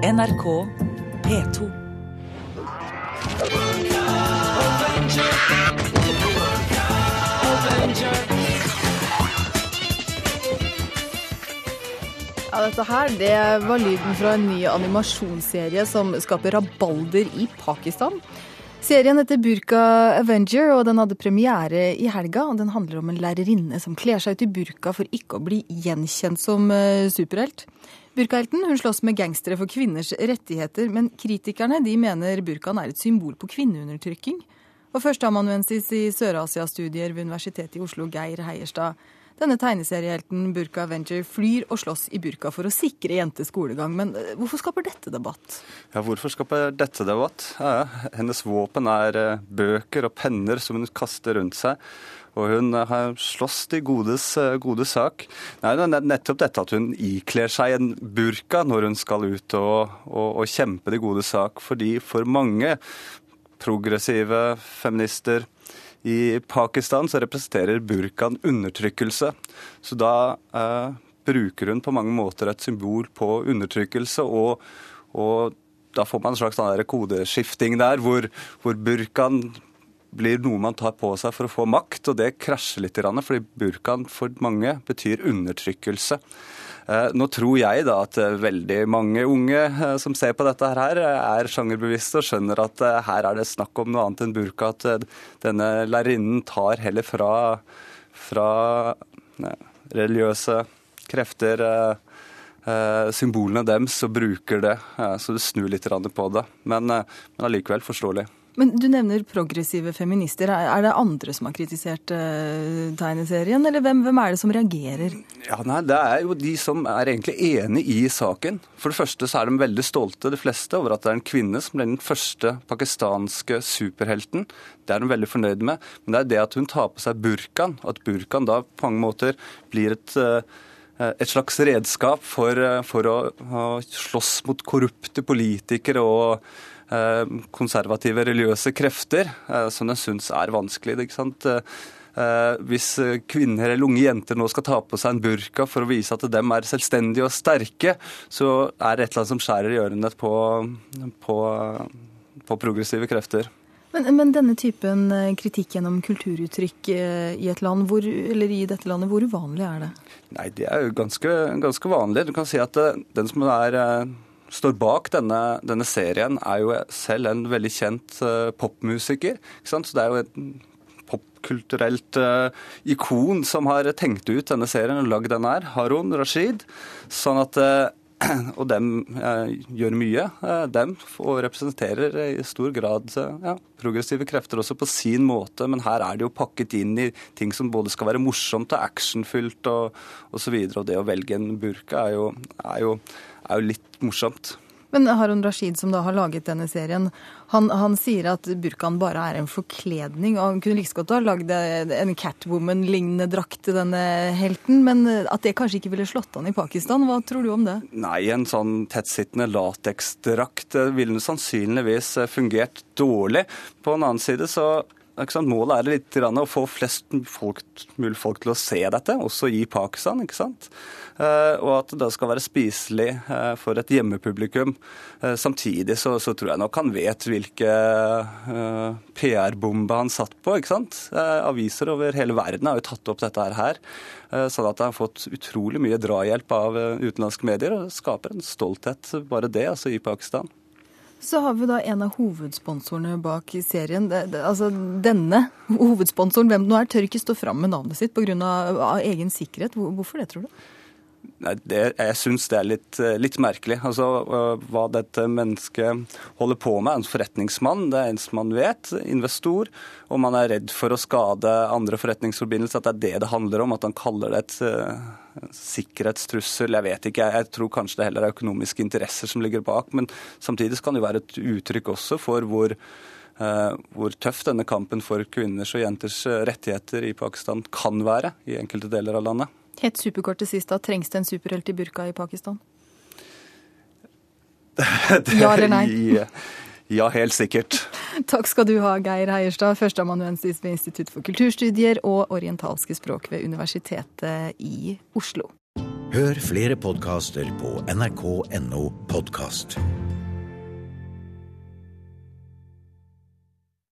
NRK P2. Ja, dette her det var lyden fra en ny animasjonsserie som skaper rabalder i Pakistan. Serien heter Burka Avenger, og den hadde premiere i helga. og Den handler om en lærerinne som kler seg ut i burka for ikke å bli gjenkjent som uh, superhelt. Burkahelten hun slåss med gangstere for kvinners rettigheter, men kritikerne de mener burkaen er et symbol på kvinneundertrykking. Og førsteamanuensis i Sør-Asia-studier ved Universitetet i Oslo, Geir Heierstad. Denne tegneseriehelten Burka Avenger flyr og slåss i burka for å sikre jenters skolegang. Men eh, hvorfor skaper dette debatt? Ja, Hvorfor skaper dette debatt? Ja, hennes våpen er eh, bøker og penner som hun kaster rundt seg. Og hun eh, har slåss til godes, gode sak. Nei, det er nettopp dette at hun ikler seg en burka når hun skal ut og, og, og kjempe de gode sak. Fordi for mange progressive feminister i Pakistan så representerer burkaen undertrykkelse. Så da eh, bruker hun på mange måter et symbol på undertrykkelse, og, og da får man en slags sånn kodeskifting der, hvor, hvor burkaen blir noe man tar på seg for å få makt, og det krasjer litt, fordi burkaen for mange betyr undertrykkelse. Eh, nå tror jeg da at eh, veldig mange unge eh, som ser på dette her, er sjangerbevisste og skjønner at her er det snakk om noe annet enn burka. At denne lærerinnen tar heller fra, fra religiøse krefter symbolene deres og bruker det. Så du snur litt på det. Men, men allikevel forståelig. Men Du nevner progressive feminister. Er det andre som har kritisert uh, tegneserien, eller hvem, hvem, er det som reagerer? Ja, nei, Det er jo de som er egentlig enig i saken. For det første så er de veldig stolte, de fleste, over at det er en kvinne som ble den første pakistanske superhelten. Det er de veldig fornøyd med. Men det er det at hun tar på seg burkaen, at burkaen da på mange måter blir et uh, et slags redskap for, for å, å, slåss mot korrupte politikere og Eh, konservative religiøse krefter, eh, som den syns er vanskelig. ikke sant? Eh, hvis kvinner eller unge jenter nå skal ta på seg en burka for å vise at dem er selvstendige og sterke, så er det et eller annet som skjærer i ørene på, på, på progressive krefter. Men, men, denne typen kritikk gjennom kulturuttrykk i et land, hvor, eller i dette landet, hvor uvanlig er det? Nei, Det er jo ganske, ganske vanlig. Du kan si at den som er står bak denne, denne, serien, er jo selv en veldig kjent uh, popmusiker. Så det er jo et popkulturelt uh, ikon som har tenkt ut denne serien og lagd den her, Harun Rashid. Sånn at uh, og dem eh, gjør mye, eh, dem, og representerer i stor grad ja, progressive krefter også på sin måte. Men her er det jo pakket inn i ting som både skal være morsomt og actionfylt og osv. Og, og det å velge en burka er jo, er jo er jo litt morsomt. Men Harun Rashid, som da har laget denne serien, han, han sier at burkaen bare er en forkledning. og Han kunne like godt ha lagd en Catwoman-lignende drakt til denne helten, men at det kanskje ikke ville slått an i Pakistan. Hva tror du om det? Nei, en sånn tettsittende lateksdrakt ville sannsynligvis fungert dårlig. På en annen side så Målet er litt å få flest folk, mulig folk til å se dette, også i Pakistan. ikke sant? Eh, og at det skal være spiselig eh, for et hjemmepublikum. Eh, samtidig så, så tror jeg nok han vet hvilke PR-bombe han satt på. ikke sant? Aviser over hele verden har jo tatt opp dette her. Sånn at han har fått utrolig mye drahjelp av utenlandske medier. og Skaper en stolthet, bare det, altså i Pakistan. Så har vi da en av hovedsponsorene bak serien. Altså Denne hovedsponsoren, hvem det nå er, tør ikke stå fram med navnet sitt pga. egen sikkerhet. Hvorfor det, tror du? Det, jeg syns det er litt, litt, merkelig. Altså, Hva dette mennesket holder på med. En forretningsmann, det er en som man vet. Investor. Og man er redd for å skade andre forretningsforbindelser. At det er det det handler om. At han kaller det et uh, sikkerhetstrussel. Jeg vet ikke. Jeg tror kanskje det heller er økonomiske interesser som ligger bak. Men samtidig kan det være et uttrykk også for hvor hvor tøff denne kampen for kvinners og jenters rettigheter i Pakistan kan være i enkelte deler av landet. Helt superkort til sist, da. Trengs det en superhelt i burka i Pakistan? ja eller nei? ja, helt sikkert. Takk skal du ha, Geir Heierstad, førsteamanuensis ved Institutt for kulturstudier og orientalske språk ved Universitetet i Oslo. Hør flere podkaster på nrk.no podkast.